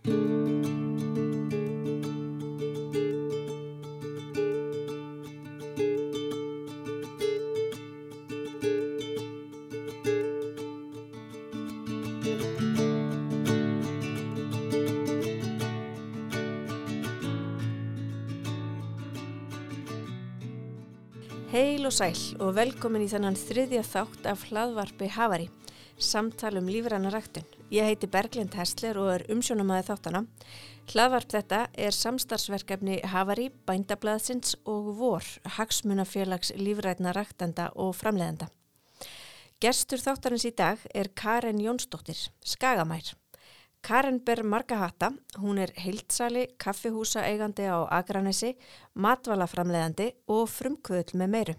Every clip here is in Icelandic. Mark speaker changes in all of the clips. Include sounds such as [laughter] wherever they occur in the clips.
Speaker 1: Heil og sæl og velkomin í þennan þriðja þátt af hlaðvarpi Havari, samtal um lífranna ræktun. Ég heiti Berglind Hessler og er umsjónamaði þáttana. Hlaðvarp þetta er samstarfsverkefni Havari, Bændablaðsins og Vor, Hagsmunafélags lífrætna ræktanda og framleðenda. Gerstur þáttarins í dag er Karen Jónsdóttir, Skagamær. Karen ber marga hata, hún er heildsali, kaffihúsa eigandi á Akranesi, matvalaframleðandi og frumkvöðl með meiru.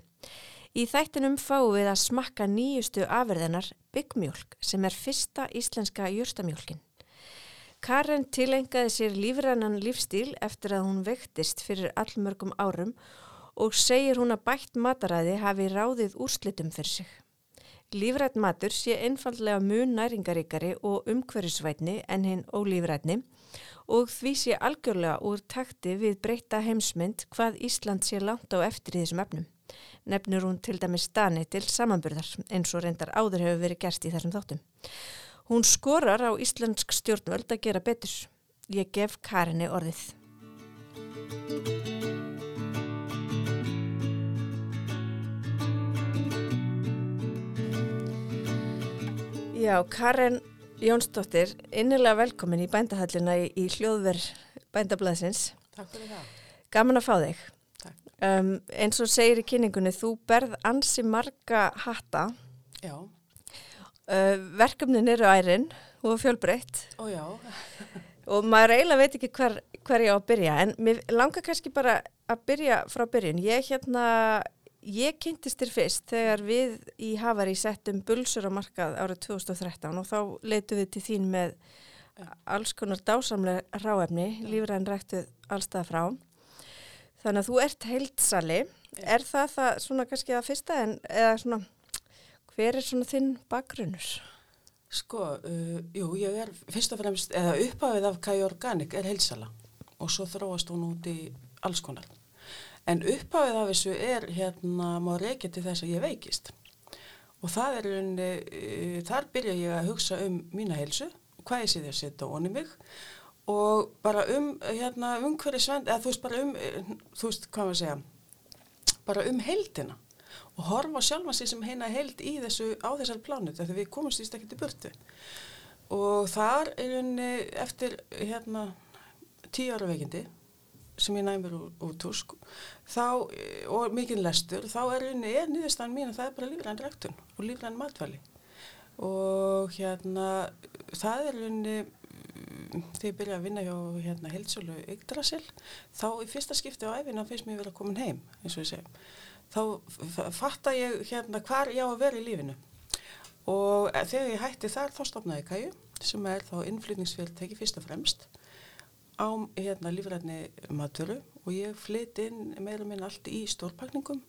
Speaker 1: Í þættinum fáum við að smakka nýjustu afverðinar byggmjólk sem er fyrsta íslenska júrstamjólkin. Karen tilengaði sér lífrannan lífstíl eftir að hún vektist fyrir allmörgum árum og segir hún að bætt mataræði hafi ráðið úrslitum fyrir sig. Lífrætt matur sé einfallega mun næringaríkari og umhverjusvætni en hinn ólífrætni og því sé algjörlega úr takti við breyta heimsmynd hvað Ísland sé langt á eftir í þessum efnum. Nefnur hún til dæmis stani til samanburðar eins og reyndar áður hefur verið gerst í þessum þáttum. Hún skorar á íslensk stjórnvöld að gera betur. Ég gef Karinni orðið. Já, Karin Jónsdóttir, innilega velkomin í bændahallina í, í hljóðverð bændablaðsins.
Speaker 2: Takk fyrir það.
Speaker 1: Gaman að fá þig. Um, eins og segir í kynningunni, þú berð ansi marga hatta.
Speaker 2: Já.
Speaker 1: Uh, verkefnin eru ærin og fjölbreytt.
Speaker 2: Ó já.
Speaker 1: og maður eiginlega veit ekki hver, hver ég á að byrja, en mér langar kannski bara að byrja frá byrjun. Ég hérna Ég kynntist þér fyrst þegar við í Havari settum bulsur á markað árið 2013 og þá leitu við til þín með alls konar dásamlega ráefni, lífræðin ræktuð allstað frá. Þannig að þú ert heildsali. Er það það svona kannski að fyrsta en eða svona hver er svona þinn bakgrunnur?
Speaker 2: Sko, uh, jú, ég er fyrst og fremst, eða uppafið af Kai Organic er heildsala og svo þróast hún út í alls konar. En upphafið af þessu er hérna má reykja til þess að ég veikist og það er unni, uh, þar byrja ég að hugsa um mína heilsu hvað ég sé að setja onni mig og bara um hérna umhverju svend, eða þú veist bara um, þú veist hvað maður segja, bara um heildina. Og horfa sjálfa sér sem heina heild í þessu á þessar plánu þegar við komumst í stekki til burtu. Og þar er unni eftir hérna tíu ára veikindi sem ég næmur úr, túsk þá, og mikinn lestur þá er unni, er niðurstaðan mín að það er bara lífræn rektun og lífræn matvæli. Og hérna það er unni þegar ég byrja að vinna hjá hérna heilsölu Yggdrasil, þá í fyrsta skipti á æfina finnst mér verið að koma heim eins og ég segi, þá fattar ég hérna hvar ég á að vera í lífinu. Og þegar ég hætti þar þá stopnaði Kæju sem er þá innflytningsfélteki fyrst og fremst á hérna lífræðni maturu og ég flytt inn meira minn allt í stórpakningum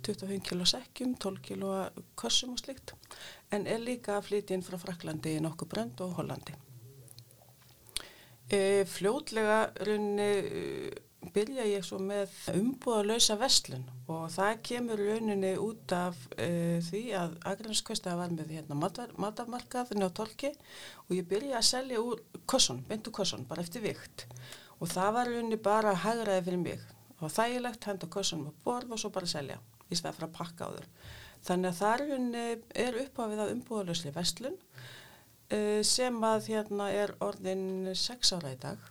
Speaker 2: 25 kilo sekkjum, 12 kilo kossum og slikt en er líka að flytja inn frá Fraklandi í nokkuð brönd og Hollandi e, fljótlega runni byrja ég svo með umbúðalösa vestlun og það kemur rauninni út af uh, því að Agranskvösta var með hérna matamarkaðinu á tolki og ég byrja að selja úr kossun, beintu kossun, bara eftir vikt. Og það var rauninni bara að hagraði fyrir mig. Og þægilegt henda kossunum á borð og svo bara selja í stað að pakka á þur þannig að það rauninni er uppáfið að umbúðalösli vestlun uh, sem að hérna er orðin 6 ára í dag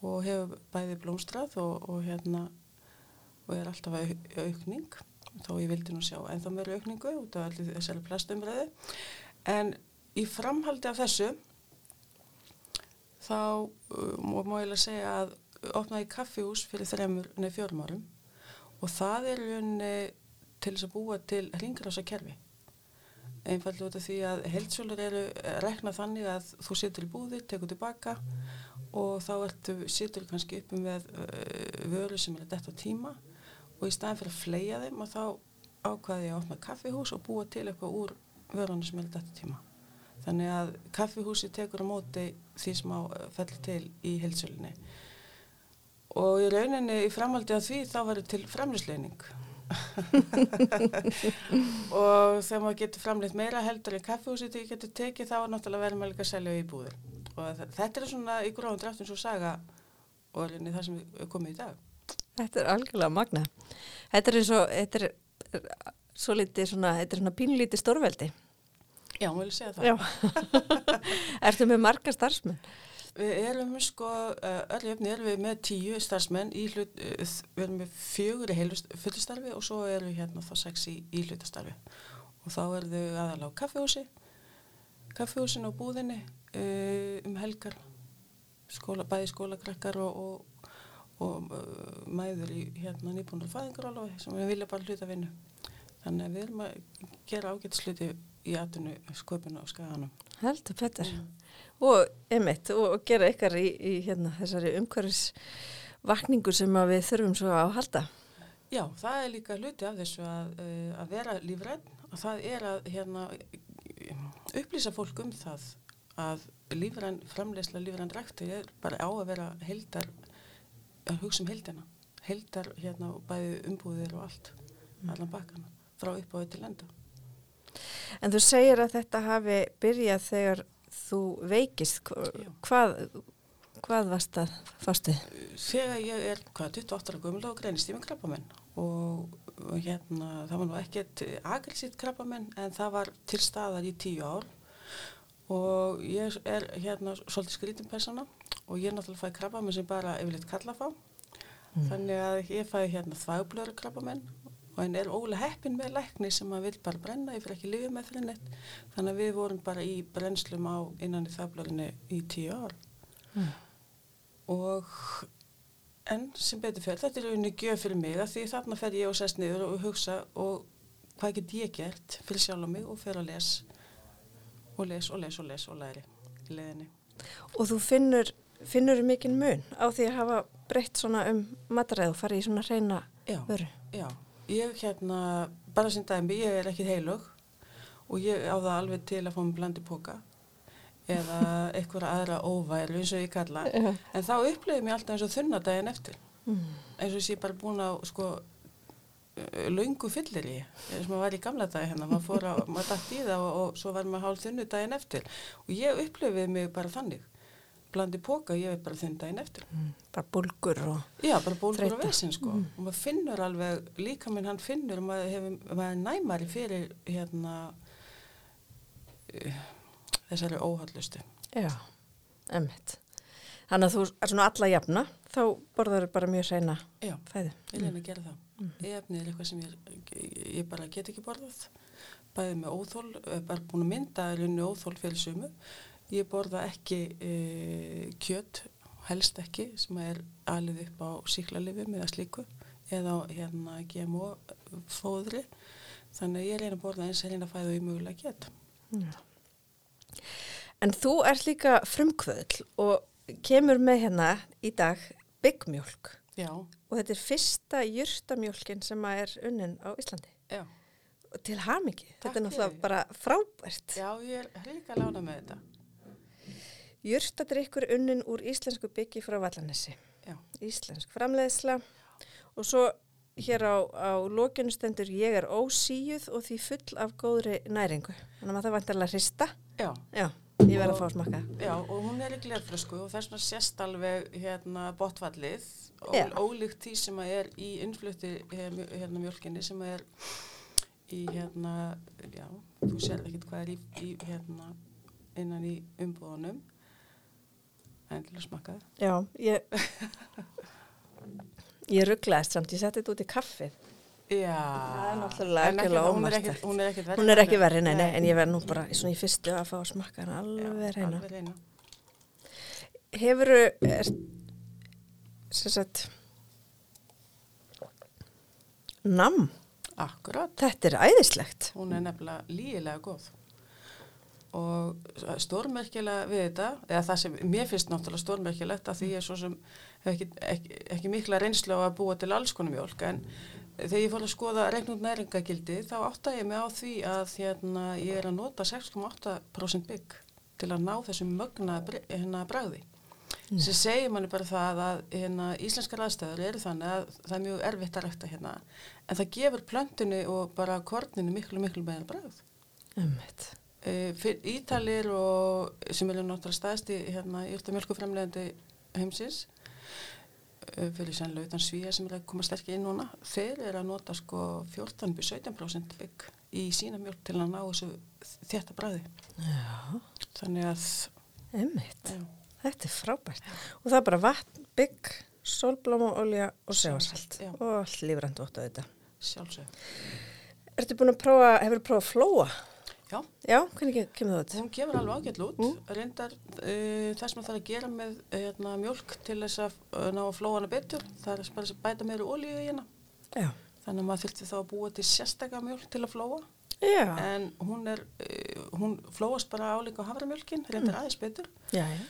Speaker 2: og hefur bæði blómstrað og, og hérna og er alltaf au, aukning þá ég vildi nú sjá en þá meður aukningu út af allir þessari plastumræði en í framhaldi af þessu þá uh, má ég lega segja að opnaði kaffihús fyrir þremur nefn fjórum árum. Og það er unni til þess að búa til hringrása kerfi einfallega út af því að heldsjólur eru rekna þannig að þú setur í búðir, tekur tilbaka og þá ertu, situr kannski uppi með uh, vöru sem er að detta tíma og í staðin fyrir að fleia þeim og þá ákvaði ég að opna kaffihús og búa til eitthvað úr vörunum sem er að detta tíma Þannig að kaffihúsi tekur á móti því sem á fellir til í heilsölinni. Og í rauninni í framaldi af því þá var til framlýsleining. [laughs] og þegar maður getur framleitt meira heldur en kaffihúsi til getur tekið þá er náttúrulega verður maður líka að selja í búður. Og þetta er svona í gróðum draftum svo saga og rauninni það sem við komum í dag.
Speaker 1: Þetta er algjörlega magna. Þetta er eins og, þetta er, er svo litið svona, þetta er svona pínlítið stórveldi.
Speaker 2: Já, maður vil segja það. [laughs]
Speaker 1: Ertu með marga starfsmenn?
Speaker 2: Við erum sko, öll jöfni erum við með tíu starfsmenn í hlut, við erum með fjögur í fullistarfi og svo erum við hérna þá sex í, í hlutastarfi. Og þá erum við aðalega á kaffehúsi, kaffehúsin á búðinni um helgar, skóla, bæði skólakrakkar og, og, og mæður í hérna nýbúinur fæðingarálofi sem við vilja bara hluta vinnu. Þannig að við erum að gera ágættisluti í atvinnu sköpuna og skaganum.
Speaker 1: Heldur, Petter. Mm. Og emitt, og, gera ykkar í, í hérna, þessari umhverfisvakningu sem við þurfum svo að halda.
Speaker 2: Já, það er líka hluti af þessu að, eh, að vera lífræð og það er að hérna, upplýsa fólk um það að lífræn, framlegslega lífræn ræktur er bara á að vera heldar, að hugsa um heldina, heldar hérna bæði umbúðir og allt, mm. allan bakkana, frá uppáðu til enda.
Speaker 1: En þú segir að þetta hafi byrjað þegar þú veikist. Hvað, hvað varst að fástuð?
Speaker 2: Þegar ég er, hvað, 28 ára gömul og greinist ég með krabbamenn og, hérna, það var nú ekkert agilsitt krabbamenn en það var til staðar í tíu ár og ég er hérna svolítið skrítin persóna og ég er náttúrulega fæði krabbamenn sem bara yfirleitt kalla fá. Mm. Þannig að ég fæði hérna þvægblöru krabbamenn og henn er ólega heppin með lækni sem að vil bara brenna, ég fyrir ekki lifið með fyrir neitt. Þannig að við vorum bara í brennslum á innan í þaflöginni í tíu ár. Mm. og en sem betur fyrir þetta er unni gjöf fyrir mig að því þarna fer ég og sest niður og hugsa og hvað get ég gert fyrir sjálf á mig og fer að les og les og les og les og læri í leðinni
Speaker 1: Og þú finnur finnur mikið mun á því að hafa breytt svona um mataræð og farið í svona reyna vöru?
Speaker 2: Já ég hérna, bara sem dæmi, ég er ekki heilug og ég á það alveg til að fá mig blandi póka eða [laughs] eitthvað aðra óværu eins og ég kalla. En þá upplifið mér alltaf eins og þunnadaginn eftir. Mm. eins og ég er bara búin á sko laungu fyllir í eins og maður var í gamla dag hérna. Maður fór á, maður dætt í það og, og svo var maður hálf þunnudaginn eftir. Og ég upplifið mig bara þannig blandi póka og ég veit bara þinn daginn eftir. Mm,
Speaker 1: bara bólgur og
Speaker 2: já, bara bólgur og vesin sko. Mm. og maður finnur alveg, líka minn hann finnur maður, hefur, maður næmari fyrir hérna þessari óhallustu
Speaker 1: já, emmitt þannig að þú er svona alla jafna þá borður þau bara mjög sæna
Speaker 2: já,
Speaker 1: fæði
Speaker 2: ég reyna að gera það. Mm. efni er eitthvað sem ég, ég bara get ekki borðað bæðið með óþól, bara búin að mynda er unni óþól fyrir sumu Ég borða ekki e, kjött, helst ekki, sem er alveg upp á síklarlifum eða slíku eða hérna GMO fóðri. Þannig að ég reyna að borða eins og reyna að fæða í mögulega kjött. Ja.
Speaker 1: En þú ert líka frumkvöðl og kemur með hérna í dag byggmjölk.
Speaker 2: Já.
Speaker 1: Og þetta er fyrsta júrtamjölkin sem er unnin á Íslandi.
Speaker 2: Já.
Speaker 1: Og til hamingi. Þetta er náttúrulega bara frábært.
Speaker 2: Já, ég er hlika að lána með þetta.
Speaker 1: Jörstadrykkur unnin úr íslensku byggi frá Vallanessi.
Speaker 2: Já.
Speaker 1: Íslensk framleiðsla og svo hér á, á lókinu stendur ég er ósíuð og því full af góðri næringu. Þannig að það vantarlega hrista.
Speaker 2: Já.
Speaker 1: Já, ég verði að fá að smaka.
Speaker 2: Já, og hún er í glerfrösku og þess vegna sést alveg hérna botfallið og ólíkt því sem að er í innflutti hérna mjölkinni sem er í hérna, já, þú sér ekki hvað er í, í hérna innan í umbúðunum en til að smaka
Speaker 1: það Já, ég [laughs] ég rugglaðist samt, ég setti þetta út í kaffið.
Speaker 2: Já,
Speaker 1: það er náttúrulega ekki
Speaker 2: ómastækt
Speaker 1: hún er ekki verið, hún er ekki verið nei, nei, en ég verð nú bara svona í fyrstu að fá að smakka hann alveg reyna Hefur er, sem sagt Nam?
Speaker 2: Akkurat.
Speaker 1: Þetta er æðislegt.
Speaker 2: Hún er nefnilega lígilega góð og stórmerkilega við þetta, eða það sem mér finnst náttúrulega stórmerkilegt að því ég er svo sem ekki, ekki, ekki mikla reynslu á að búa til alls konum mjölk en þegar ég fór að skoða regnund næringagildi þá átta ég mig á því að hérna, ég er að nota 6,8% bygg til að ná þessum mögna hérna, bræði. Mm. sem segir manni bara það að hérna, íslenskar aðstæður eru þannig að það er mjög erfitt að rækta hérna en það gefur plöntinu og bara korninu miklu miklu meðal bræð
Speaker 1: Ummitt.
Speaker 2: E, Ítalir og sem eru náttúrulega staðist í hérna, írtamjölkufremlegandi heimsins e, fyrir sannlega utan svíja sem að koma sterkir inn núna þeir eru að nota sko 14-17% bygg í sína mjölk til að ná þessu þetta bræði
Speaker 1: Já,
Speaker 2: þannig að já
Speaker 1: Þetta er frábært. Og það er bara vatn, bygg, sólblómaolja og sefarsalt
Speaker 2: Já.
Speaker 1: og allt lífrandi ótt á þetta.
Speaker 2: sjálfsög
Speaker 1: Ertu búin að prófa, hefur prófað að flóa?
Speaker 2: Já,
Speaker 1: Já, hvernig ke- kemur það út?
Speaker 2: hún kemur alveg ágætlu út reyndar uh, það sem það þarf að gera með hérna, mjölk til þess að uh, ná að flóa hana betur það er bara að bæta meira olíu í hérna
Speaker 1: Já.
Speaker 2: þannig að maður þurfti þá að búa til sérstakka mjölk til að flóa
Speaker 1: Já.
Speaker 2: en hún er uh, hún flóast bara álíka á haframjölkin reyndar aðeins betur
Speaker 1: Já, já.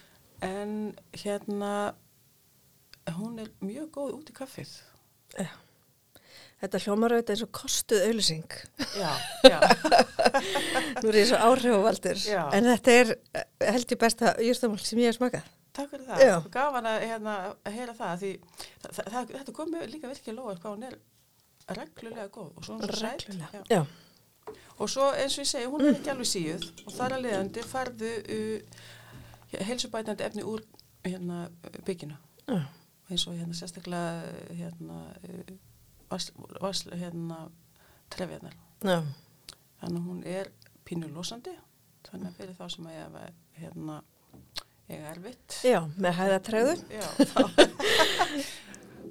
Speaker 2: en hérna hún er mjög góð út í kaffið
Speaker 1: já. Þetta hljómar auðvitað eins og kostuð auðlýsing.
Speaker 2: já, já,
Speaker 1: Nú er ég svo áhrifavaldur. En þetta er eh, held ég besta júrstamál sem ég hef smakað.
Speaker 2: takk fyrir það
Speaker 1: Já.
Speaker 2: gaman að, hérna, að heyra það því það, það, það, þetta kom líka virkilega lóa hvað hún er reglulega góð og svo hún er svo sæt
Speaker 1: Reglulega.
Speaker 2: já.
Speaker 1: Já.
Speaker 2: og svo eins og ég segi, hún er ekki alveg síuð og þar að leiðandi farðu uh, heilsubætandi efni úr hérna byggina
Speaker 1: Já.
Speaker 2: eins og hérna sérstaklega hérna uh, vas, vas, hérna trefjarnar þannig að hún er pínulosandi þannig að fyrir þá sem að ég hef hérna ég er erfitt.
Speaker 1: Já, með hæðatræðu.
Speaker 2: Já, þá,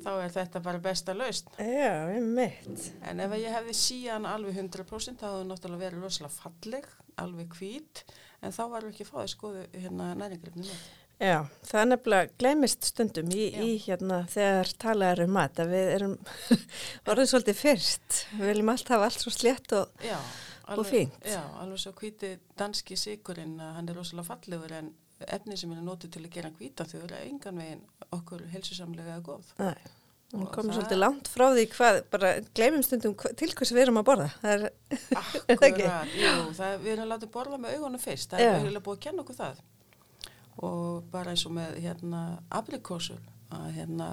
Speaker 2: þá er þetta bara besta laust
Speaker 1: Já, ég mitt.
Speaker 2: en ef ég hefði síðan alveg 100% þá hefði náttúrulega verið rosalega falleg alveg hvít en þá varum við ekki að fá þess góðu hérna næringrifni með
Speaker 1: Já, það er nefnilega glemist stundum í, í hérna þegar talað er um mat að við erum [laughs] orðið svolítið fyrst. Við viljum alltaf hafa allt svo slétt og
Speaker 2: Já,
Speaker 1: Og fínt.
Speaker 2: Já, alveg svo hvíti danski sigurinn að hann er rosalega fallegur en efni sem er notið til að gera hvíta þau eru engan veginn okkur helsusamlega eða góð.
Speaker 1: Nei, hún komur
Speaker 2: það-
Speaker 1: svolítið langt frá því hvað, bara gleymum stundum til hvers við erum að borða. Er? [laughs]
Speaker 2: Akkurat, jú, það, við erum látið borða með augunum fyrst, það
Speaker 1: Já.
Speaker 2: er eiginlega búið að kenna okkur það. Og bara eins og með hérna aprikósur, að hérna,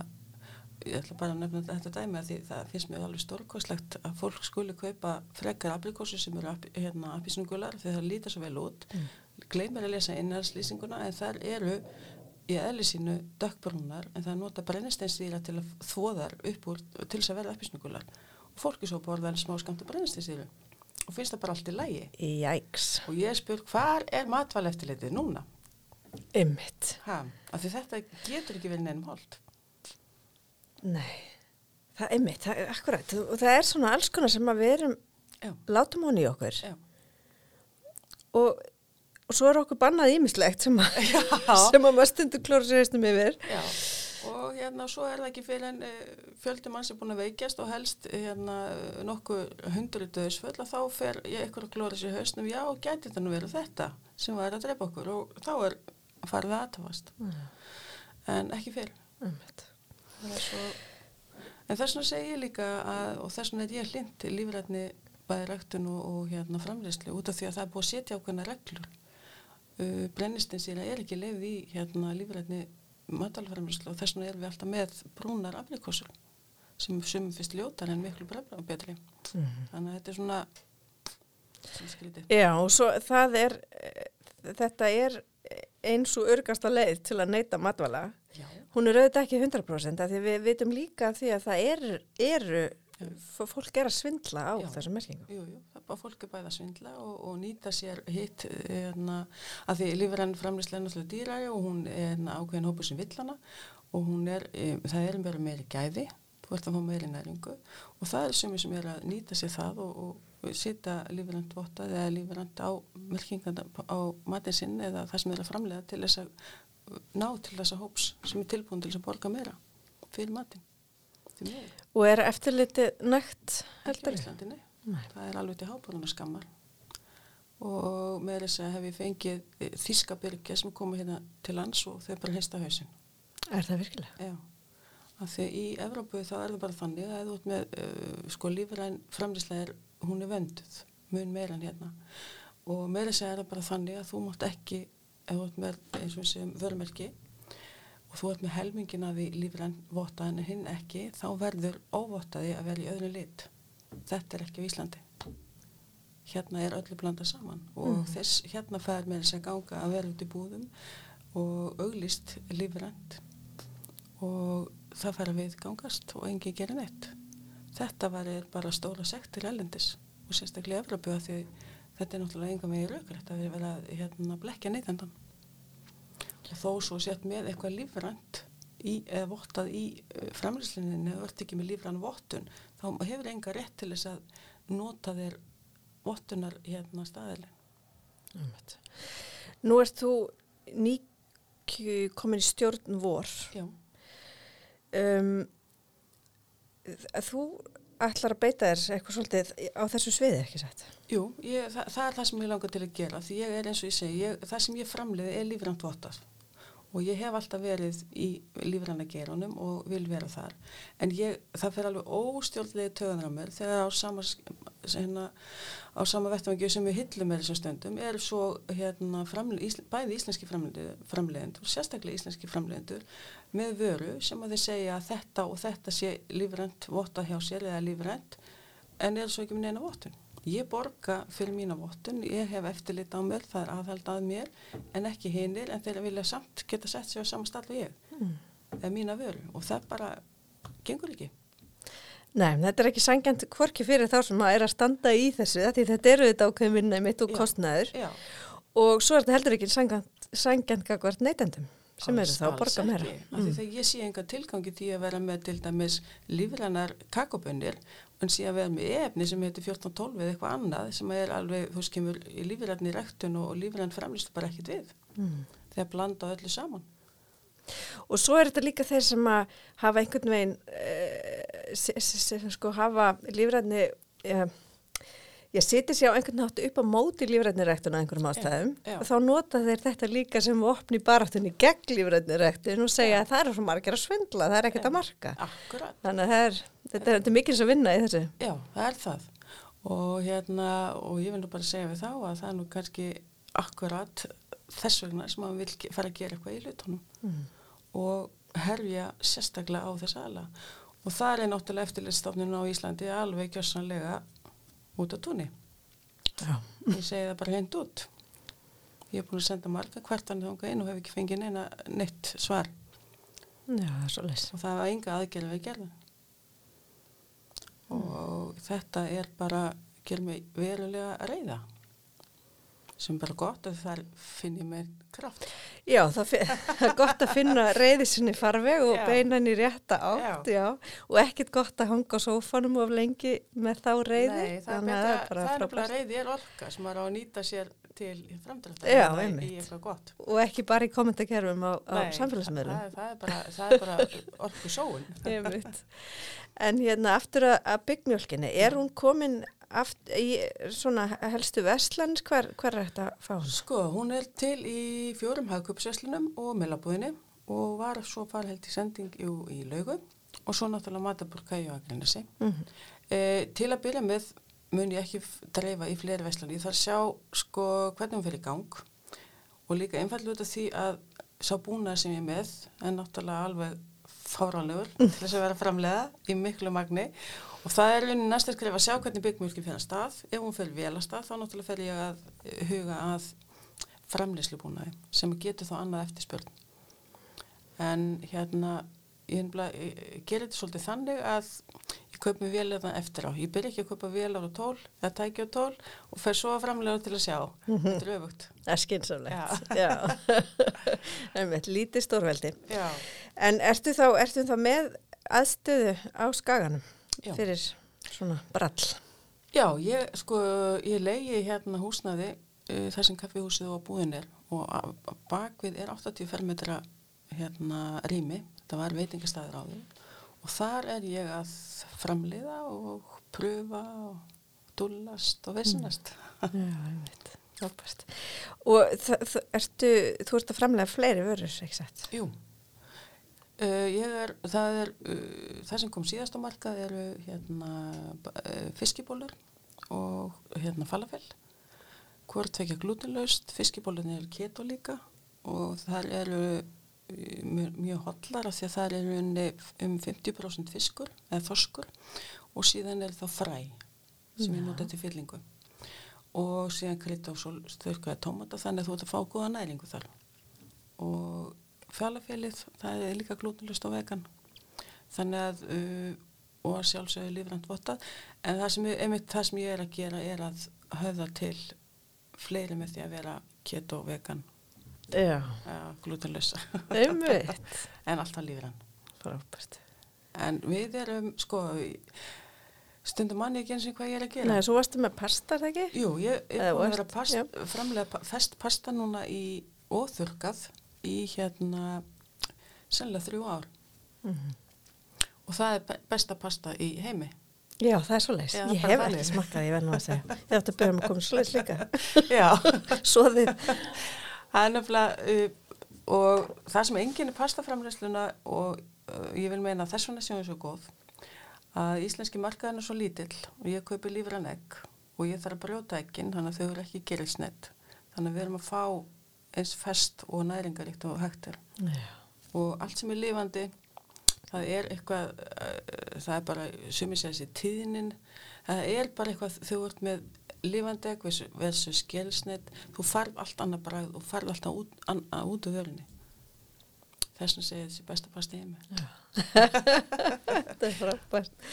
Speaker 2: ég ætla bara að nefna þetta dæmi að því það finnst mér alveg stórkostlegt að fólk skuli kaupa frekar aprikósur sem eru hérna apísnugular þegar það lítar svo vel út. Mm. Gleimir að lesa innarslýsinguna en þar eru í eðli sínu dökkbrúnar en það nota brennisteinsýra til að þóðar upp úr til þess að verða apísnugular. Og fólki svo borða en smá skamta brennisteinsýru og finnst það bara allt í lægi.
Speaker 1: jæks,
Speaker 2: Og ég spur, hvar er matvæl eftirlitið núna?
Speaker 1: Ymmit.
Speaker 2: Ha, af því þetta getur ekki verið neinum hold.
Speaker 1: Nei, það er ymmit, það er akkurat. Og það er svona alls konar sem að við erum,
Speaker 2: Já,
Speaker 1: látum hún í okkur.
Speaker 2: já.
Speaker 1: Og, og svo er okkur bannað ímislegt sem [laughs] sem að maður stundur klóra sér eistum yfir.
Speaker 2: Já, og hérna svo er það ekki fyrir en uh, fjöldi mann sem er búin að veikjast og helst hérna nokkuð hundru döðsföll að þá fer ég ykkur að klóra sér hausnum, já, gæti þetta nú verið þetta sem var að drepa okkur og þá er farið aðtafast. En ekki fyrir. Er en þess vegna segi ég líka að, og þess vegna er ég hlind til lífrætni bæði ræktun og, og hérna framleyslu út af því að það er búið að setja ákveðna reglur. Uh, Brennistinsýra er ekki leið í hérna lífrætni matalframleyslu og þess vegna erum við alltaf með brúnar afrikosur sem sumum fyrst ljótar en miklu brefra og betri. Þannig að þetta er svona.
Speaker 1: Já, og svo það er, eh, þetta er eins og örgasta leið til að neyta matvala.
Speaker 2: Já.
Speaker 1: Hún er auðvitað ekki 100% af því við vitum líka því að það er, eru, f- fólk er að svindla á
Speaker 2: Já.
Speaker 1: þessum merkingum.
Speaker 2: Jú, jú, það er bara fólk er bæði að svindla og, og nýta sér hitt hérna, að því lífrann framlýslega er náttúrulega dýræri og hún er hérna, ákveðin hópur sem vill hana og hún er, e, það er bara meiri gæði, þú ert að fá meiri næringu og það er sem er að nýta sér það og, og setja lífrann vottað eða lífrann á melkingana á matinn sinn eða það sem er að framlega til þess að ná til þessa hóps sem er tilbúin til þess að borga meira fyrir miður.
Speaker 1: Og er eftirlitið nægt heldur?
Speaker 2: Það er alveg til hábúruna skammar. Og með þess að hef ég fengið eh, þýska byrgja sem komu hérna til lands og þau bara heista hausinn.
Speaker 1: Er það virkilega?
Speaker 2: Já. því í Evrópu þá er það bara þannig að þú ert með uh, sko lífræn framlýslega er, hún er venduð mun meira en hérna og meira segja það bara þannig að þú mátt ekki ef þú ert með eins og við segjum vörumerki og þú ert með helmingin af því lífræn votta en hinn ekki þá verður óvottaði að vera í öðru lit þetta er ekki Íslandi hérna er öllu blanda saman og
Speaker 1: Mm.
Speaker 2: þess hérna fær þess að ganga að vera út í búðum og auglist lífrænt og það fær að við gangast og engi gerir neitt. Þetta var bara stóra sektir ellendis og sérstaklega Evropu að því þetta er náttúrulega enga megin raugrætt að við vera hérna blekja neytendan. Og þó svo sett með eitthvað lífrænt í, eða vottað í framlýslinni eða vart ekki með lífræn vottun þá hefur enga rétt til þess að nota þér vottunar hérna staðilin.
Speaker 1: Nú ert þú nýkju komin í stjórn vor.
Speaker 2: Já.
Speaker 1: Um, þú ætlar að beita þér eitthvað svolítið á þessu sviði, ekki sett?
Speaker 2: Jú, ég, það, það er það sem ég langar til að gera því ég er eins og ég segi, ég, það sem ég framleiði er lífrænt vottað og ég hef alltaf verið í lífræna gerunum og vil vera þar. En ég, það fer alveg óstjórnlega töðunar á mér þegar á sama, hérna, á sama vettvangi sem við hyllum með þessum stundum er svo hérna, framle, ísl, bæði íslenski framleiðendur sérstaklega íslenski framleiðendur með vöru sem að þeir segja að þetta og þetta sé lífrænt votta hjá sér eða lífrænt en er svo ekki með neina vottun Ég borga fyrir mína vottun, ég hef eftirlit á mér, það er aðhald að mér, en ekki hinnir, en þeir vilja samt geta sett sér á sama stall við ég,
Speaker 1: Mm.
Speaker 2: eða mína vöru, og það bara gengur ekki.
Speaker 1: Nei, þetta er ekki sangjant hvorki fyrir þá sem að er að standa í þessu, því þetta eru þetta ákveðin vinna mitt og
Speaker 2: Já.
Speaker 1: kostnaður
Speaker 2: Já,
Speaker 1: og svo er þetta heldur ekki sangjant, gagvart neytendum sem eru þá að borga meira.
Speaker 2: því þegar ég sé enga tilgangi því að vera með til dæmis lífrænar kakobönnir, en sé að vera með efni sem heitir 1412 eða eitthvað annað sem er alveg, þú veist, kemur í lífræni rektun og lífræn framlýstu bara ekkit við,
Speaker 1: Mm.
Speaker 2: þegar blanda öllu saman.
Speaker 1: Og svo er þetta líka þeir sem að hafa einhvern veginn, uh, sem sko hafa lífræðni, uh, ég seti sér á einhvern nátt upp á móti lífræðnirektun á einhverjum ástæðum
Speaker 2: já.
Speaker 1: og þá nota þeir þetta líka sem opni baráttunni gegn lífræðnirektun og segja
Speaker 2: Já.
Speaker 1: að það er svo margir að svindla, það er ekkert
Speaker 2: Já.
Speaker 1: að marka.
Speaker 2: Akkurat.
Speaker 1: Þannig að það er, þetta er, þetta er mikils að vinna í þessu.
Speaker 2: Já, það er það. Og hérna, og ég vil nú bara segja við þá að það er nú kannski akkurat þess vegna sem maður vil fara að gera eitthvað í hlutunum
Speaker 1: Mm.
Speaker 2: og herja sérstaklega á þess aðla. Og það er náttúrulega eftirlitstofnun á Íslandi alveg gjörsanlega út á túnni.
Speaker 1: Já.
Speaker 2: Ég segi það bara hreint út. Ég er búin að senda marga hvertan þangað inn og hef ekki fengið neina neitt svar
Speaker 1: Já, það er svo leys.
Speaker 2: og það var enga aðgerð við gerðum og þetta er bara ger mig verulega reyða sem bara gott að það finn ég með kraft
Speaker 1: Já, [laughs] það, er gott að finna reyði sinni farveg og
Speaker 2: Já.
Speaker 1: beina hann í rétta átt, já. og ekkit gott að hanga á sófanum of lengi með þá reyði.
Speaker 2: Nei, það er,
Speaker 1: að
Speaker 2: er
Speaker 1: frábært.
Speaker 2: bara reyði er orka sem maður á að nýta sér til framdráttar
Speaker 1: Já,
Speaker 2: í eitthvað gott
Speaker 1: Og ekki bara í kommentakerfum á, á
Speaker 2: Nei,
Speaker 1: samfélagsmiðlum.
Speaker 2: það, það, er bara, bara orku sóun. [laughs]
Speaker 1: En hérna aftur að, að byggmjölkinni, er hún komin aft, í svona helstu vestlans, hver, hver er þetta að fá hún?
Speaker 2: Sko, hún er til í fjórum hagköpsveslunum og mellabúðinni og var svo fara held í sending jú, í laugu og svo náttúrulega matabúrka í Akrinesi.
Speaker 1: Mm -hmm.
Speaker 2: E, til að byrja með mun ég ekki dreifa í fleiri veslunni. Ég þarf að sjá sko, hvernig hún fyrir gang og líka einfallega út af því að sá búnað sem ég er með er náttúrulega alveg fáránlegur til þess að vera framlega í miklu magni og það er raunin næsta skrif að sjá hvernig byggmjölkin fyrir að stað. Ef hún fyrir vel að stað þá náttúrulega fer ég að huga að framleyslu búnaði sem getur þá annað eftirspörn. En hérna, ég, ég gerir þetta svolítið þannig að ég kaup mér vel eða eftir á. Ég byrja ekki að kaupa vel ára tól eða tækja á tól og fer svo að framlega til að sjá. Þetta er öfugt.
Speaker 1: Það er skynsamlegt. Já. [laughs] [laughs] Einmitt, lítið stórveldi.
Speaker 2: Já.
Speaker 1: En ertu þá, ertu þá með aðstöðu á skaganum
Speaker 2: Já.
Speaker 1: fyrir svona brall?
Speaker 2: Já, ég sko, ég leiði hérna húsnaði uh, þar sem kaffihúsið og búðin er og á- á bakvið er 80 fermetra hérna rými, þetta var veitingastæður á því og þar er ég að framleiða og pröfa og dúllast og vissinast.
Speaker 1: Já, [laughs] einmitt. Frábært. Og þa- þa- ertu, þú ert að framlega fleiri vörur, ekki satt?
Speaker 2: Jú, Uh, ég er, það er, uh, það sem kom síðast á markað eru hérna uh, fiskibólur og hérna falafel. Hvort vekja glutenlaust, fiskibólurinn eru keto líka og það eru mjög, mjög hotlar af því að það unni um 50% fiskur eða þorskur og síðan er þá fræ sem ég
Speaker 1: Já.
Speaker 2: nota til fyllingu. Og síðan krytta og störkaði tómata þannig að þú ert að fá góða næringu þar. Og falafélið það er líka glútenlust og vegan. Þannig að uh, og sjálfsögur lífrænt vottað. En það sem, einmitt, það sem ég er að gera er að höfða til fleiri með því að vera keto, vegan
Speaker 1: Einmitt. [laughs]
Speaker 2: en alltaf lífræn
Speaker 1: Frábært.
Speaker 2: en við erum sko stundum manni ekki eins og hvað ég er að gera
Speaker 1: Nei, svo varstu með pasta, ekki?
Speaker 2: Jú, ég er að past, framlega fest pasta núna í óþurkað í hérna sennilega þrjú ár
Speaker 1: Mhm.
Speaker 2: og það er be- besta pasta í heimi.
Speaker 1: Já, það er svo leis.
Speaker 2: Já,
Speaker 1: Ég hef ekki smakkað, ég verð nú að segja. Ég ætti að byrja um að koma [laughs] svo leis líka.
Speaker 2: Já, [laughs]
Speaker 1: Svoðið.
Speaker 2: Það er nefnilega uh, og það sem enginn er pastaframleysluna og uh, ég vil meina þess vegna séum við svo góð að íslenski markaðin er svo lítill og ég kaupi lífran egg og ég þarf að brjóta eggin þannig að þau eru ekki gerilsnett þannig að við erum að fá eins fest og næringaríkt og hægt er.
Speaker 1: Já.
Speaker 2: og allt sem er lifandi það er eitthvað uh, það er bara, þessi tíðnin. Það er bara eitthvað þú ert með lifandi egg versus, skelsnett, þú farð allt annað bragð og farð alltaf út, an, að, út af vörunni þess vegna segja þessi besta pasta í heimi [laughs]
Speaker 1: Þetta er frábært.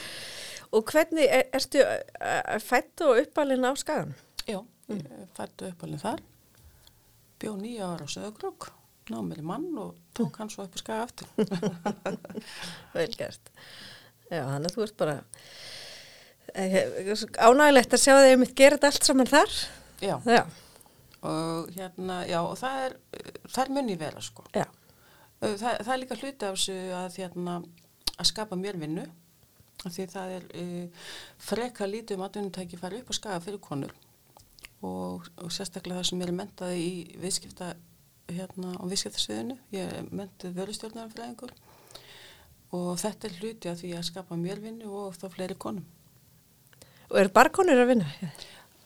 Speaker 1: Og hvernig, er, ertu uh, fætt og uppalinn á skagan?
Speaker 2: já, ég fættu upp alveg þar bjó nýja ára á Söðugrók náð mér í mann og tók hann svo upp í skaga aftur [laughs]
Speaker 1: Vel gert. Já, þannig að þú ert bara ánægilegt að sjá að gera þetta allt saman þar.
Speaker 2: já,
Speaker 1: Já,
Speaker 2: og hérna, já, og það er það er munni vera sko. Uh, Það, það er líka hluti af þessu að, hérna, að skapa mér vinnu. Því það er uh, freka lítið um atvinnutæki fara upp á skaga fyrir konur. Og, og sérstaklega það sem er mentaði í viðskipta hérna á viðskiptasviðinu. Ég er mentið vörustjórnarfræðingur. Og þetta er hluti af því að skapa mér vinnu og þá fleiri konum
Speaker 1: Og eru barkonur að vinna?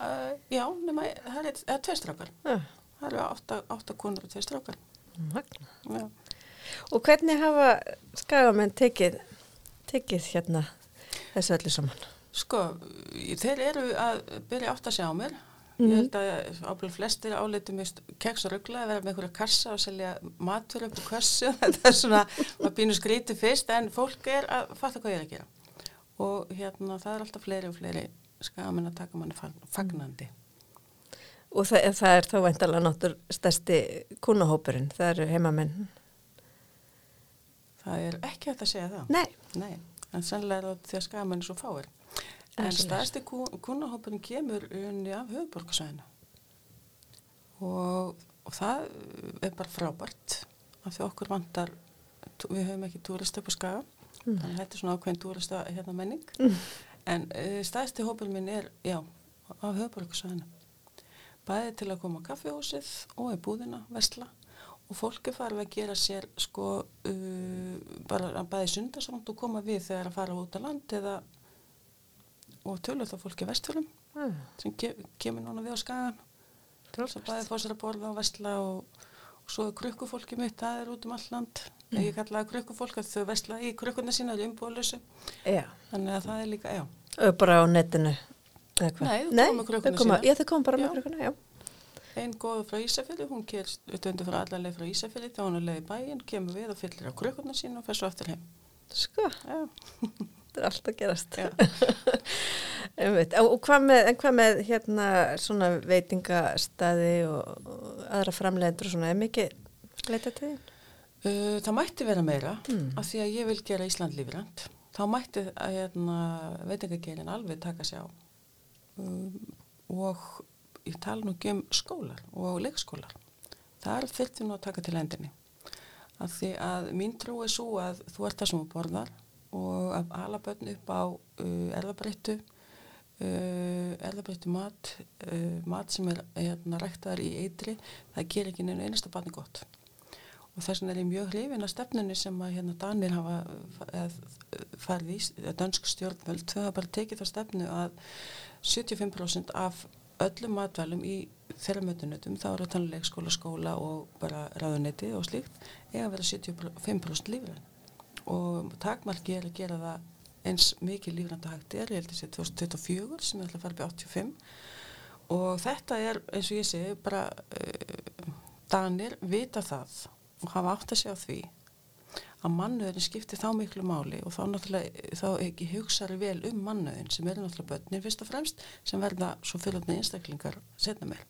Speaker 2: uh, Já, nema það er, er tveir strákar
Speaker 1: Já.
Speaker 2: það eru átta, átta konur og tveir strákar
Speaker 1: Magna. Og hvernig hafa skagamenn tekið, tekið hérna þessu öllu saman?
Speaker 2: Sko, þeir eru að byrja átt að sjá mér.
Speaker 1: Mhm.
Speaker 2: Ég held að ábyrð flestir áleitum keks og ruggla að vera með einhverja kassa og selja matur upp í kassu. Þetta er svona, maður býnur skrítið fyrst en fólk er að fatta hvað ég er að gera. Og hérna það er alltaf fleiri og fleiri skamenn að taka manni fag- fagnandi.
Speaker 1: Og það, það er þá væntalega náttúr stærsti kúnahópurinn, það eru heimamenn.
Speaker 2: Það er ekki hægt að segja það.
Speaker 1: Nei.
Speaker 2: Nei, en sannlega því að skamenn er svo fáir. En stærsti kunnahópurinn kemur unni af höfuborgarsvæðinu og, og það er bara frábært af því okkur vantar, við höfum ekki túrista upp á skaga,
Speaker 1: Mm.
Speaker 2: þannig að þetta er svona ákveðin túrista hérna menning, en uh, stærsti hópurinn minn er, já, af höfuborgarsvæðinu. Bæði til að koma á kaffihúsið og í búðina, vesla og fólk er farið að gera sér sko uh, bara að bæði sundarsvond og koma við þegar að fara út á land eða og tölur þá fólki vestfjölum
Speaker 1: Ah,
Speaker 2: sem ke kemur núna við á skagan svo bæði fór sér að borða og vestla og, og svo er krukkufólki mitt það er út um all land mm. ég kallaði krukkufólk að þau vestla í krukkurna sína í umbúðlösu þannig að það er líka, já
Speaker 1: og bara á netinu.
Speaker 2: Nei, þau
Speaker 1: þau koma-
Speaker 2: sína.
Speaker 1: Já, þau koma bara
Speaker 2: Já.
Speaker 1: með krukkuna, já.
Speaker 2: einn góður frá Ísafjörði, hún kerst utvöndu frá allarleið frá Ísafjörði þá hún er leið í bæinn, kemur við og fyllir á krukkurna sína og fer svo aftur heim
Speaker 1: Sko, [laughs] þetta er allt að gerast. Og [laughs] og hvað með, en hvað með hérna svona veitingastæði og, og aðra framleiðendur og svona, er mikið leita til þín?
Speaker 2: Uh, það mætti vera meira
Speaker 1: Mm.
Speaker 2: af því að ég vil gera Ísland lífrænt. Þá mætti að hérna, veitingagerin alveg taka sig á. Um, og ég tala nú ekki um skólar og leikskólar. Þar þurfti nú að taka til endinni af því að mín trú er svo að þú ert það sem þú borðar og að ala börn upp á uh, erðabreittu uh, erðabreittu mat uh, mat sem er hérna, ræktaðar í eitri það ger ekki neina einasta barni gott og þess vegna er ég mjög hrifin að stefnunni sem að hérna Danir hafa farið í, dansk stjórnvöld, þau hafa bara tekið það stefnu að 75% af öllum matvælum í þeirra mötunutum, þá eru tannileg skóla, skóla og bara ráðunetti og slíkt, að vera 75% lífræn. Og takmarki er að gera það eins mikið lífrænda hægt er, ég held að þetta er 2024 sem er alltaf farið byrja 85 og þetta er eins og ég segi bara uh, Danir vita það og hafa átt að segja því að mannuðin skiptir þá miklu máli og þá náttúrulega þá ekki hugsaður vel um mannuðin sem eru náttúrulega börnir fyrst og fremst sem verða svo fylgjöfni einstaklingar setna mér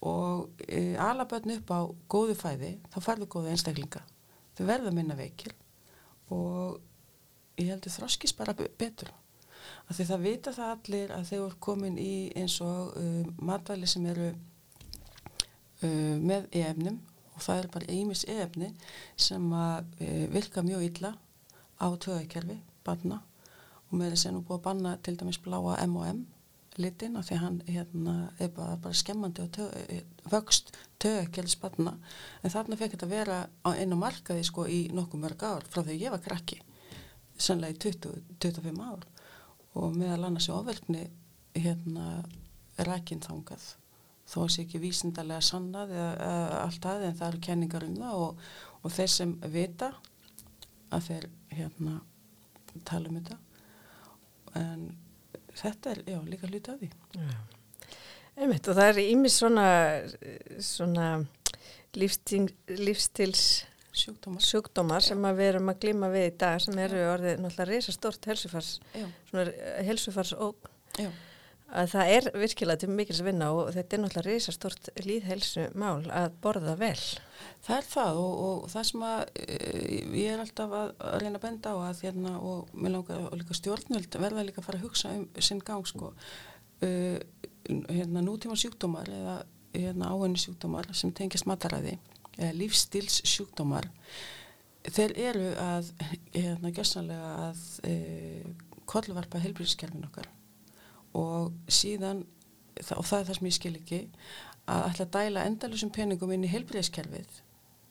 Speaker 2: og e, ala börn upp á góðu fæði þá farðu góðu einstaklinga. Þau verða minna veikil og ég heldur þroskis bara betur. Af því það vita það allir að þeir voru komin í eins og uh, matvæli sem eru uh, með efnum og það er bara einmis efni sem að uh, virka mjög illa á töðakerfi, banna og með þess að nú búið að banna til dæmis bláa M&M litin af því að hann hérna, er bara, bara skemmandi og tög, eh, vöxt tögekjælis banna en þarna fekk þetta vera á einu markaði sko í nokkuð mörg ár frá því ég var krakki sannlega í 20, 25 ár. Og meðal annars í ofverkni hérna rækinn þangað þó að sé ekki vísindarlega sannað eða, eða allt það en það eru kenningar um það og, og þeir sem vita að þeir hérna tala um þetta. En þetta er já, líka hluti af því.
Speaker 1: Einmitt, og það er ímis svona, svona lífstil, lífstils
Speaker 2: sjúkdómar,
Speaker 1: sjúkdómar sem við erum að glima við í dag sem eru orðið náttúrulega reysa stort helsufars helsufars og að það er virkilega til mikils að vinna og þetta er náttúrulega reysa stort líðhelsu mál að borða vel.
Speaker 2: Það er það og, og það sem að e, ég er alltaf að, að reyna að benda á að hérna og mér langar og líka stjórnvöld verða líka að fara að hugsa um sinn gang sko. Uh, hérna nútíma sjúkdómar eða hérna áhenni sjúkdómar sem tengist mataræði eða lífstils sjúkdómar þeir eru að hérna gjössanlega að e, kollvarpa helbriðskerfin okkar og síðan og það er það sem ég skil ekki að ætla að dæla endalusum peningum inn í helbriðskerfið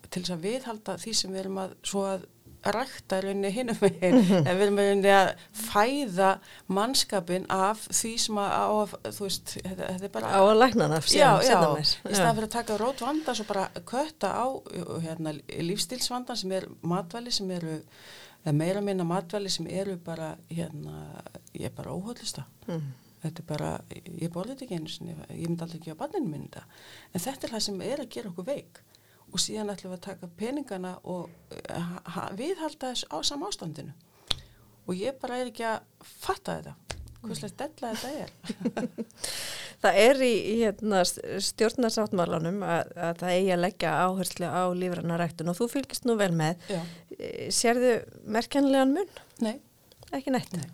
Speaker 2: til þess að viðhalda því sem við erum að svo að rækta rauninni hinnum meginn mm -hmm. en við erum rauninni að fæða mannskapin af því sem að á þú veist, þetta, þetta er bara
Speaker 1: á að lækna það
Speaker 2: já, já, í staðan fyrir að taka rót vanda svo bara kötta á hérna, lífstilsvandan sem er matvæli sem eru, meira minna matvæli sem eru bara hérna, ég er bara óhaldista mm. Þetta er bara, ég borði þetta ekki einu ég myndi aldrei ekki á banninu minni þetta en þetta er það sem er að gera okkur veik og síðan ætlum við að taka peningana og uh, viðhalda þess á sama ástandinu og ég bara er ekki að fatta þetta hverslega della þetta er [laughs]
Speaker 1: Það er í, hérna, stjórnarsáttmálanum að, að það eigi að leggja áherslu á lífrannaræktun og þú fylgist nú vel með Já. Eh, sérðu merkjanlegan mun?
Speaker 2: Nei.
Speaker 1: Ekki nætt?
Speaker 2: Nei.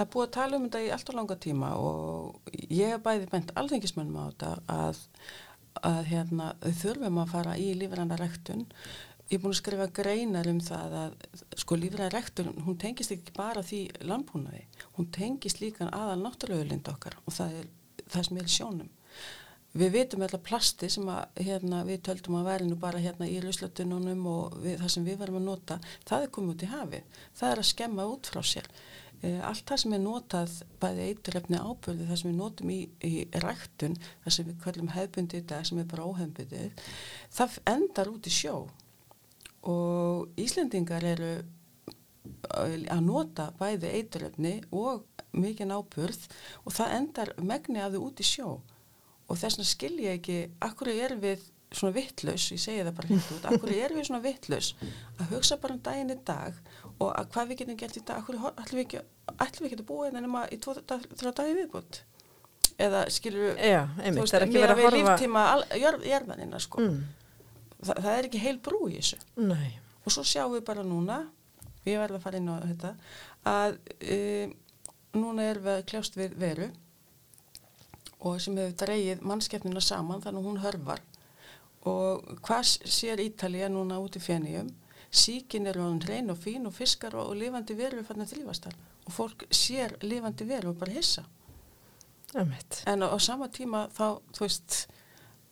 Speaker 2: Það er búið að tala um þetta í allt og langa tíma og ég hef bæði bent alþengismönnum á þetta að að hérna, þurfum að fara í lífræna rektun ég er búin að skrifa greinar um það að sko lífræna rektun hún tengist ekki bara því landbúnaði. Hún tengist líka aðal náttúrulega okkar og það er það sem er sjónum. Við vitum alltaf plasti sem að hérna, við töldum að væri nú bara hérna í ruslatununum og við, það sem við varum að nota það er komið út í hafi það er að skemma út frá sér allt það sem er notað bæði eiturlefni ábyrði, það sem við notum í, í ræktun, það sem við kallum hefbundi dag sem er bara óhefbundi það endar út í sjó. Og Íslendingar eru eh, að nota bæði eiturlefni og mikinn ábyrð og það endar megni að þau út í sjó. Og þess vegna skilja ekki, akkur er við svona vittlaus, ég segi það bara hlut út, akkur er við svona vittlaus að hugsa bara um daginn í dag og að hvað við getum gert í dag, ætlum við ekki, ætlum við ekki að búa einhvern veginn í tvo þrjá dagi viðbútt eða skilur við,
Speaker 1: Já, einmitt, veist, mér að
Speaker 2: við líftíma jörðanina sko. Mm. Þa, það er ekki heil brú í þessu.
Speaker 1: Nei.
Speaker 2: og svo sjáum við bara núna við verðum að fara inn á þetta að e, núna er við kljást við veru og sem hefur dreyið mannskeppnina saman þannig að hún hörvar og hvað sér Ítalija núna út í fjenniðum síkin er hann hrein og fín og fiskar og, og lifandi veru fann að þrýfast þar og fólk sér lifandi veru og bara hissa
Speaker 1: Æmitt.
Speaker 2: en á, á sama tíma þá þú veist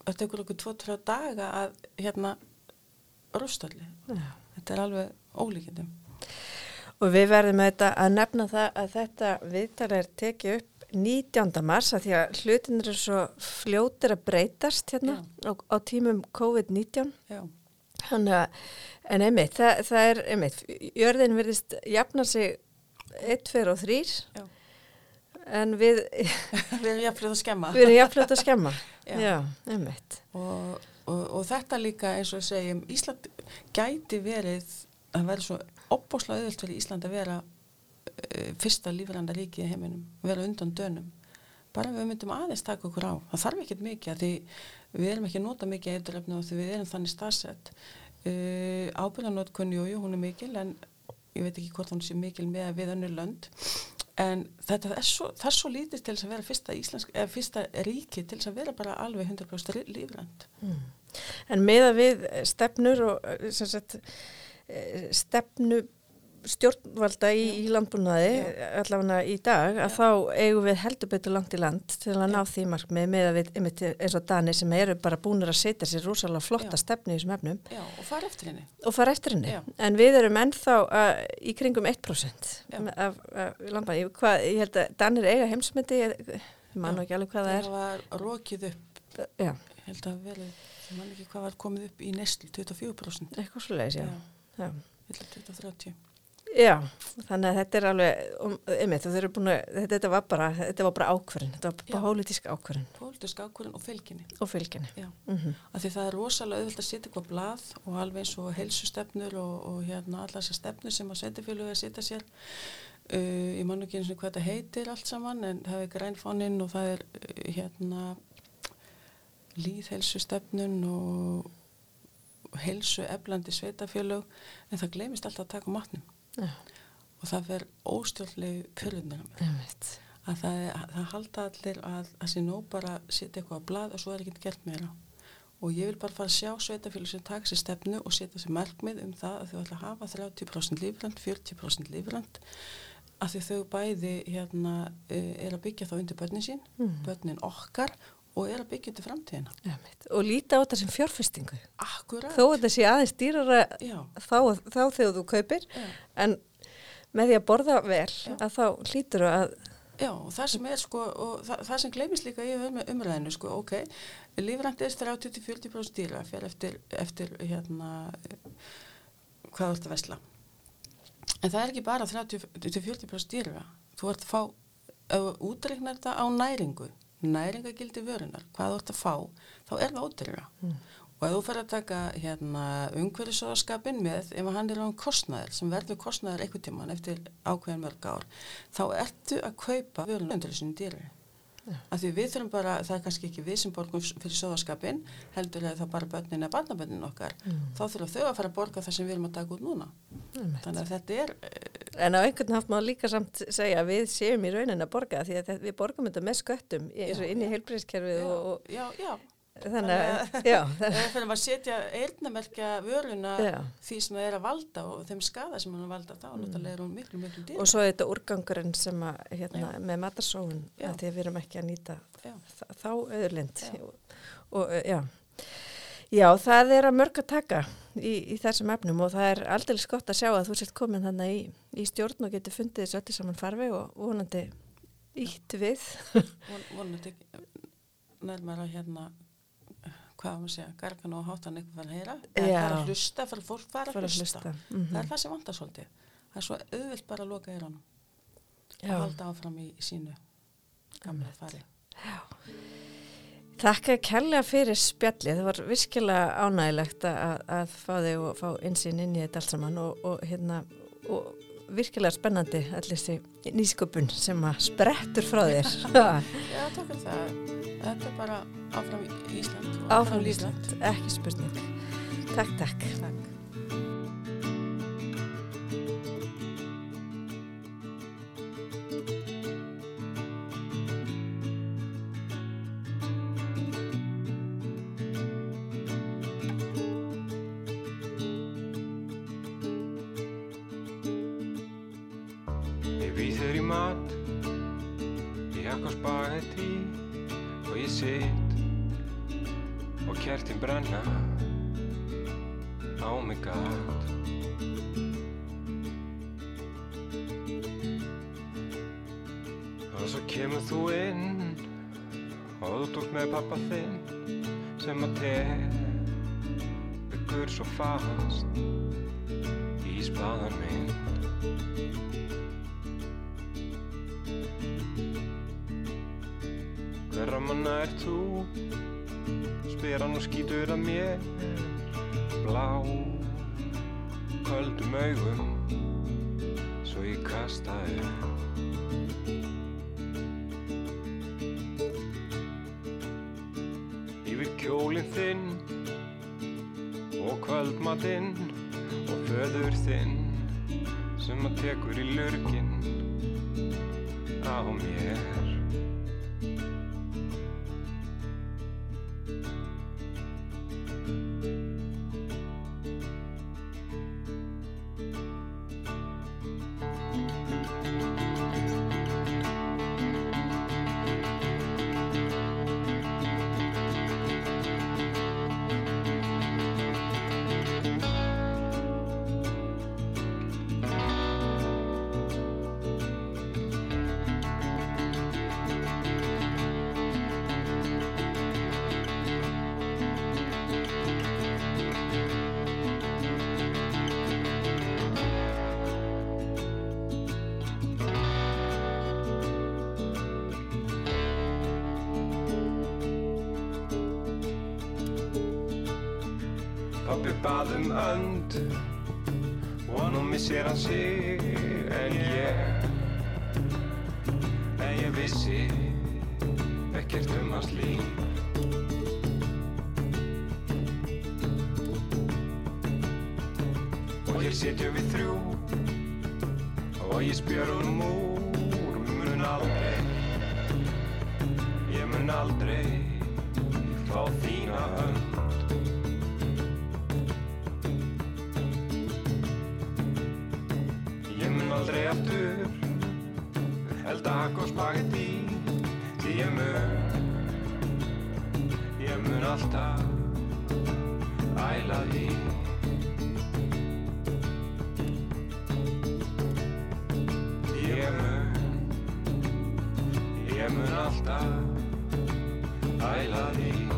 Speaker 2: þetta er okkur okkur tvo-trjá daga að hérna rústalli. Þetta er alveg ólíkindum.
Speaker 1: Og við verðum að nefna það að þetta viðtal er tekið upp 19. mars að því að hlutin eru svo fljótir að breytast hérna á, á tímum COVID-19.
Speaker 2: Já.
Speaker 1: Þannig að, en einmitt, það, það er einmitt, jörðin verðist jafna sig 1, 2 og 3
Speaker 2: Já.
Speaker 1: en við, [laughs]
Speaker 2: Við erum jafnfljóð að skemma.
Speaker 1: við erum jafnfljótt að skemma.
Speaker 2: Já.
Speaker 1: Já, einmitt.
Speaker 2: Og, og, og þetta líka eins og segjum, Ísland gæti verið, að vera svo opbóslega auðvöld fyrir Ísland að vera uh, fyrsta lífranda ríki í heiminum, vera undan dönum. Bara við myndum aðeins taka okkur á. Það þarf ekkert mikið að því við erum ekki að nota mikið eituröfni og því við erum þannig staðsett. Uh, Ábyrðanótkun, jú, jú, hún er mikil en ég veit ekki hvort hún sé mikil með við önnur lönd. En þetta er svo, það er svo lítið til að vera fyrsta, íslensk, eða fyrsta ríki til að vera bara alveg 100% lífrænt.
Speaker 1: En meða við stefnur og eh, sagt, eh, stefnu stjórnvalda í, í landbúnaði allavega í dag að Já. þá eigum við heldur betur langt í land til að Já. ná því markmið með að við einmitt, eins og Dani sem eru bara búinir að setja sér rosalega flotta
Speaker 2: Já.
Speaker 1: stefni í þessum efnum.
Speaker 2: Og fara eftir henni,
Speaker 1: far eftir henni. en við erum ennþá að, í kringum 1% af, af landbúnaði. Ég held að Dani er eiga heimsmyndi ég man ekki alveg hvað það er.
Speaker 2: það var rókið upp ég held að vel, ég man ekki hvað var komið upp í neslu 24%
Speaker 1: eitthvað slúlega, Já,
Speaker 2: 30
Speaker 1: Já, þannig að þetta er alveg, um, einmitt, að, þetta, þetta var bara, þetta var bara ákvörðin, þetta var bara pólitísk ákvörðin
Speaker 2: Pólitísk ákvörðin og fylginni.
Speaker 1: og fylginni. Mm
Speaker 2: því það er rosalega auðvitað að setja eitthvað blað og alveg eins og helsustefnur og, og hérna allar þessar stefnur sem að sveitifjölu er að setja sér. Uh, ég man ekki eins og hvað þetta heitir allt saman en það er grænfáninn og það er uh, hérna líðhelsustefnun og helsu eflandi sveitafjölug en það glemist alltaf að taka matnum
Speaker 1: Já,
Speaker 2: og það fer óstjórnlegu
Speaker 1: einmitt.
Speaker 2: að það, það halda allir að það sé nóg bara að setja eitthvað á blað og svo er ekkert gert meira og ég vil bara fara að sjá sveitafélag sem taka sér stefnu og setja sér markmið um það að þau ætla að hafa 30% lífrand, 40% lífrand að þau bæði hérna eh, er að byggja þá undir börnin sín,
Speaker 1: Mm.
Speaker 2: börnin okkar og er að byggja undir framtíðina.
Speaker 1: Einmitt. Og líta á þetta sem fjárfestingu.
Speaker 2: Akkurat.
Speaker 1: Þó þetta sé aðeins dýrara þá, þá þegar þú kaupir,
Speaker 2: já.
Speaker 1: en með því að borða vel,
Speaker 2: Já.
Speaker 1: að þá hlýtur að,
Speaker 2: Já, og það sem er sko, og það, það sem gleymist líka í um, umræðinu, sko, ok, lífrænt er 30-40% dýra, fyrir eftir, eftir hérna, hvað þú ert að vesla. En það er ekki bara 30-40% dýra, þú ert að fá, ef þú útreiknar þetta á næringu, næringagildi vörunar, hvað þú ert að fá, þá er það ódýra. Og ef þú fer að taka hérna, umhverfisóðaskapin með, ef hann er á kostnæður, sem verður kostnæður einhvern tíman eftir ákveðin mörg ár, þá ertu að kaupa vörunundur sinni dýri. Af því við þurfum bara, það er kannski ekki við sem borgum fyrir sóðaskapin, heldur að það bara börnin eða barnabönnin okkar, þá þurfum þau að fara að borga það sem við erum að taka út núna.
Speaker 1: einmitt.
Speaker 2: Þannig að þetta er, eh,
Speaker 1: En á einhvern hátt má líka samt segja við séum í raunin að borga því að við borgum þetta með sköttum eins og inn í
Speaker 2: já,
Speaker 1: og, og
Speaker 2: já, já,
Speaker 1: þannig að,
Speaker 2: að [laughs] setja eirnamerkja vöruna
Speaker 1: Já.
Speaker 2: því sem það er að valda og þeim skada sem hann valda, þá náttúrulega er hún miklu, miklu dýr.
Speaker 1: og svo er þetta úrgangurinn sem að, hérna, með matarsóun, að því að við erum ekki að nýta
Speaker 2: Já.
Speaker 1: þá auðurlind
Speaker 2: Já.
Speaker 1: og, já. Já, það er að mörg að taka í, í þessum efnum og það er aldrei skott að sjá að þú sért komin þannig í, í stjórn og getur fundið þessu öllu saman farfi og vonandi ítt við.
Speaker 2: Von, vonandi nærmar að hérna hvað maður að segja, gargan og hátan eitthvað fara að heyra
Speaker 1: Já.
Speaker 2: fara að hlusta, fara fólk fara að
Speaker 1: að
Speaker 2: hlusta,
Speaker 1: hlusta. Mhm.
Speaker 2: það er það sem vantar svolítið það er svo auðvilt bara að loka eyrunum
Speaker 1: Já.
Speaker 2: og halda áfram í, sínu gamla fari
Speaker 1: Þakka kærlega fyrir spjallið, það var virkilega ánægilegt að, að fá þig og fá einsinn inn í þetta allt saman og, og, hérna, og virkilega spennandi allir þessi nýsköpun sem að sprettur frá þér. [laughs]
Speaker 2: Já, takk fyrir það þetta er bara áfram í Ísland
Speaker 1: Áfram
Speaker 2: lífrænt.
Speaker 1: Ísland, ekki spurning. Takk, takk.
Speaker 2: Takk
Speaker 3: sem að tekur svo fast í spaðan minn. Hverra manna er þú? Spyr hann og skýtur að mér. Blá Köldum augum Svo ég kasta upp kjólinn þinn Og kvöldmatinn Og föður þinn Sem að tekur í lurginn Á mér Pappi bað um önd nú missir hann sig en ég en ég vissi mun alltaf æla því